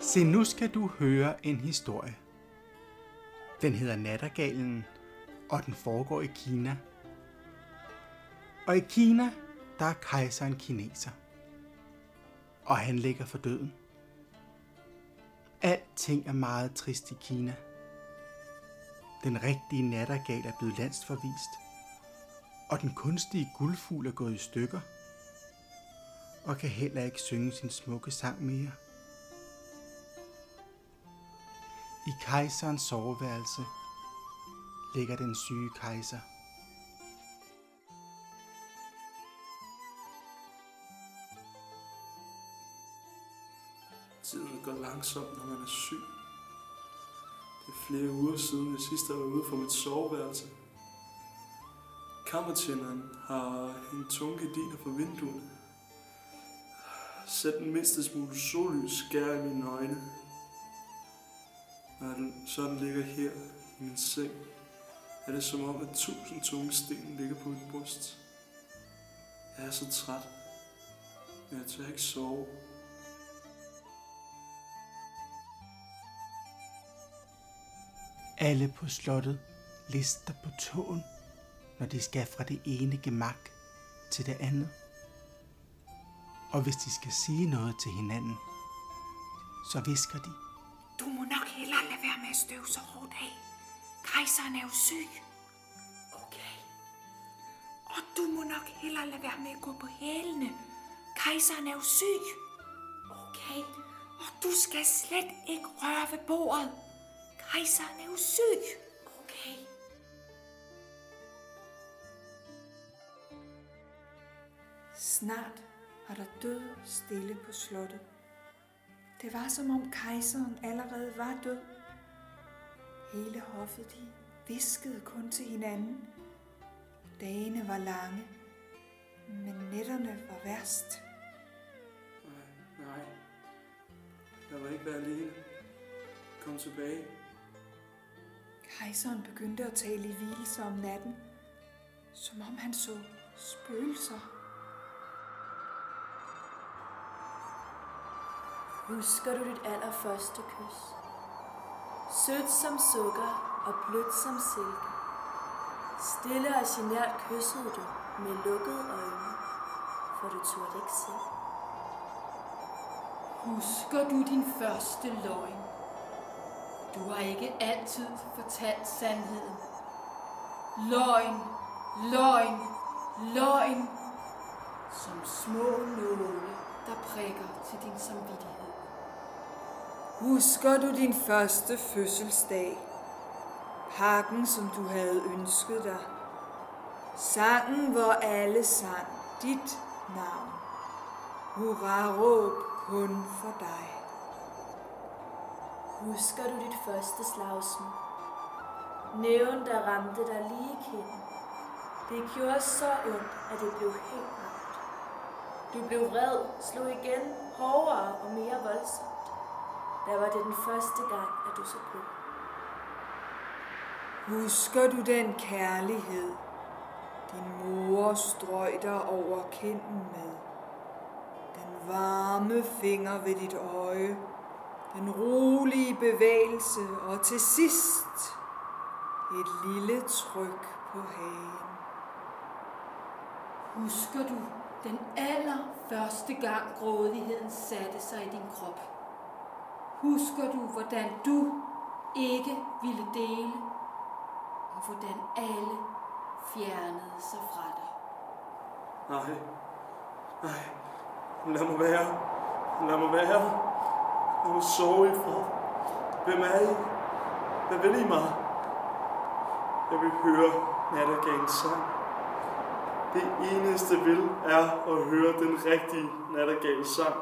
Se, nu skal du høre en historie. Den hedder Nattergalen, og den foregår i Kina. Og i Kina, der er kejseren kineser. Og han ligger for døden. Alting er meget trist i Kina. Den rigtige nattergal er blevet landsforvist, og den kunstige guldfugl er gået i stykker, og kan heller ikke synge sin smukke sang mere. I kejserens soveværelse ligger den syge kejser. Tiden går langsomt, når man er syg. Det er flere uger siden, jeg sidst var ude for mit soveværelse. Kammertjeneren har en tunge gardiner for vinduerne. Sæt den mindste smule sollys skær i mine øjne. Når den sådan ligger her i min seng, er det som om, at tusind tunge sten ligger på mit bryst. Jeg er så træt, men jeg tør ikke sove. Alle på slottet lister på tåen, når de skal fra det ene gemak til det andet. Og hvis de skal sige noget til hinanden, så visker de. Du må nok hellere lade være med at støve så hårdt af. Kejseren er jo syg. Okay. Og du må nok hellere lade være med at gå på hælene. Kejseren er jo syg. Okay. Og du skal slet ikke røre ved bordet. Kejseren er jo syg. Okay. Snart var der død stille på slottet. Det var som om kejseren allerede var død. Hele hoffet de viskede kun til hinanden. Dagene var lange, men nætterne var værst. Nej, nej. Jeg vil ikke være alene. Kom tilbage. Kejseren begyndte at tale i hvilelse om natten, som om han så spøgelser. Husker du dit allerførste kys? Sødt som sukker og blødt som silke. Stille og genert kyssede du med lukkede øjne, for du turde ikke se. Husker du din første løgn? Du har ikke altid fortalt sandheden. Løgn, løgn, løgn. Som små nåle, der prikker til din samvittighed. Husker du din første fødselsdag? Pakken, som du havde ønsket dig. Sangen, hvor alle sang dit navn. Hurra råb kun for dig. Husker du dit første slagsmål? Næven, der ramte dig lige i kinden. Det gjorde så ondt, at det blev helt ramt. Du blev vred, slog igen, hårdere og mere voldsomt. Der var det den første gang, at du så blod. Husker du den kærlighed, din mor strøg dig over kinden med? Den varme finger ved dit øje, den rolige bevægelse og til sidst et lille tryk på hagen. Husker du den allerførste gang grådigheden satte sig i din krop? Husker du, hvordan du ikke ville dele, og hvordan alle fjernede sig fra dig? Nej. Nej. Lad mig være. Lad mig være. Lad mig sove i fred. Hvem er I? Hvad vil I mig? Jeg vil høre nattergalens sang. Det eneste vil er at høre den rigtige nattergale sang.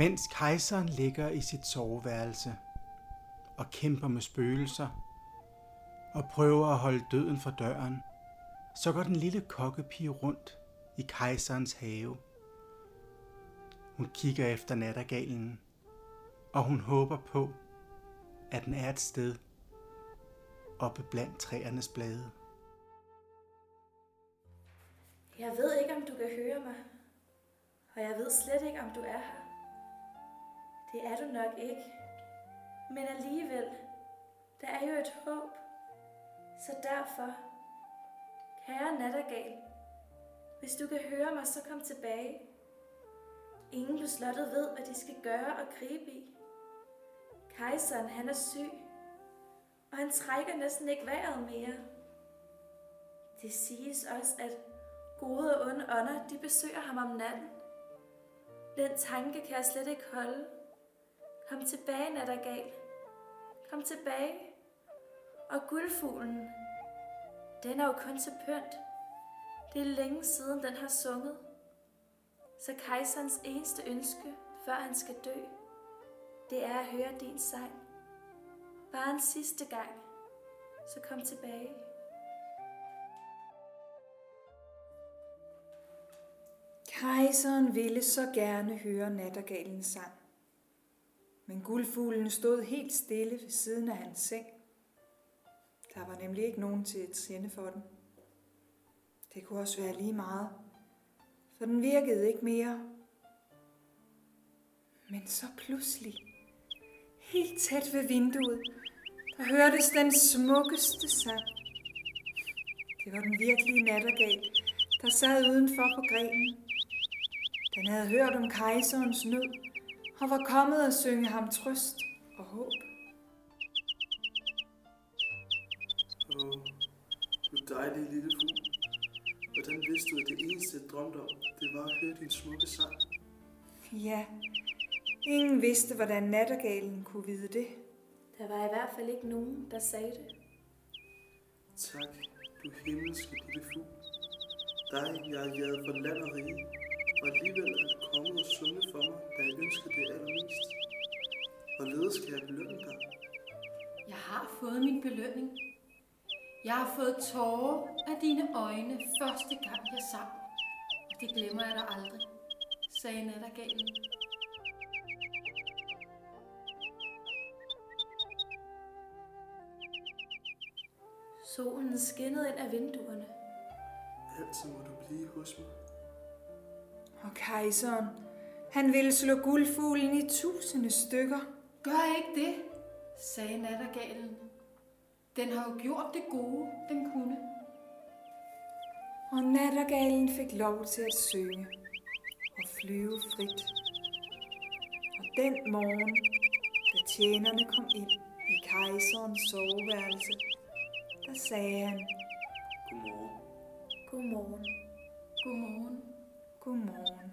Mens kejseren ligger i sit soveværelse og kæmper med spøgelser og prøver at holde døden for døren, så går den lille kokkepige rundt i kejserens have. Hun kigger efter nattergalen, og hun håber på, at den er et sted oppe blandt træernes blade. Jeg ved ikke, om du kan høre mig, og jeg ved slet ikke, om du er her. Det er du nok ikke. Men alligevel, der er jo et håb. Så derfor, kære nattergal, hvis du kan høre mig, så kom tilbage. Ingen på slottet ved, hvad de skal gøre og gribe i. Kejseren, han er syg, og han trækker næsten ikke vejret mere. Det siges også, at gode og onde ånder, de besøger ham om natten. Den tanke kan jeg slet ikke holde. Kom tilbage, nattergal. Kom tilbage. Og guldfuglen, den er jo kun til pynt. Det er længe siden, den har sunget. Så kejserens eneste ønske, før han skal dø, det er at høre din sang. Bare en sidste gang, så kom tilbage. Kejseren ville så gerne høre nattergalens sang. Men guldfuglen stod helt stille ved siden af hans seng. Der var nemlig ikke nogen til at tænde for den. Det kunne også være lige meget, for den virkede ikke mere. Men så pludselig, helt tæt ved vinduet, der hørtes den smukkeste sang. Det var den virkelige nattergal, der sad udenfor på grenen. Den havde hørt om kejserens nød og var kommet at synge ham trøst og håb. Åh, du dejlige lille fugl. Hvordan vidste du, at det eneste, jeg drømte om, det var at høre din smukke sang? Ja, ingen vidste, hvordan nattergalen kunne vide det. Der var i hvert fald ikke nogen, der sagde det. Tak, du himmelske lille fugl. Dig, jeg har jaget for land og rige, og alligevel er du kommet og sunget for mig, da jeg ønskede det allermest. Hvorledes skal jeg belønne dig? Jeg har fået min belønning. Jeg har fået tårer af dine øjne første gang jeg sang. Og det glemmer jeg dig aldrig, sagde nattergalen. Solen skinnede ind af vinduerne. Altid må du blive hos mig. Og kejseren, han ville slå guldfuglen i tusinde stykker. Gør ikke det, sagde nattergalen. Den har jo gjort det gode, den kunne. Og nattergalen fik lov til at synge og flyve frit. Og den morgen, da tjenerne kom ind i kejserens soveværelse, der sagde han, Godmorgen. Godmorgen. Godmorgen godmorgen.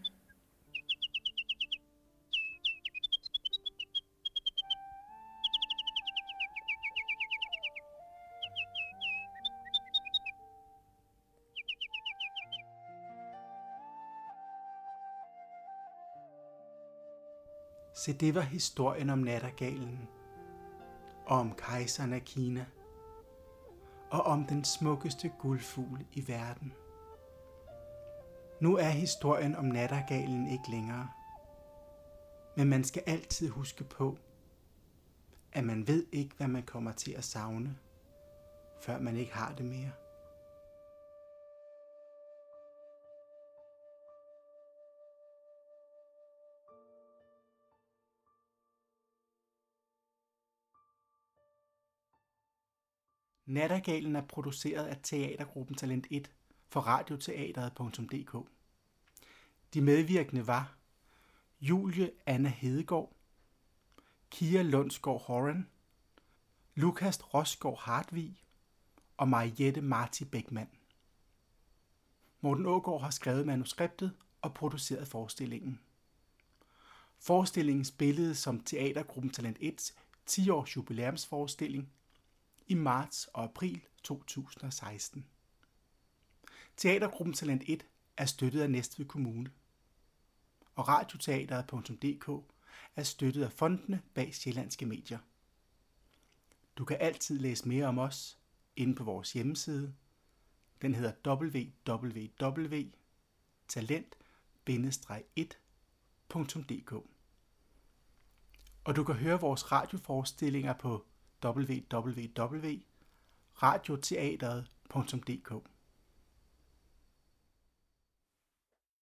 Se, det var historien om nattergalen, og om kejseren af Kina, og om den smukkeste guldfugl i verden. Nu er historien om nattergalen ikke længere, men man skal altid huske på, at man ved ikke, hvad man kommer til at savne, før man ikke har det mere. Nattergalen er produceret af Teatergruppen Talent 1 for radioteateret.dk. De medvirkende var Julie Anna Hedegaard, Kia Lundsgaard Horan, Lukas Rosgaard Hartvig og Mariette Marti Beckmann. Morten Ågaard har skrevet manuskriptet og produceret forestillingen. Forestillingen spillede som Teatergruppen Talent 1's 10-års jubilæumsforestilling i marts og april 2016. Teatergruppen Talent 1 er støttet af Næstved Kommune, og radioteateret.dk er støttet af fondene bag Sjællandske Medier. Du kan altid læse mere om os inde på vores hjemmeside. Den hedder www.talent-1.dk Og du kan høre vores radioforestillinger på www.radioteateret.dk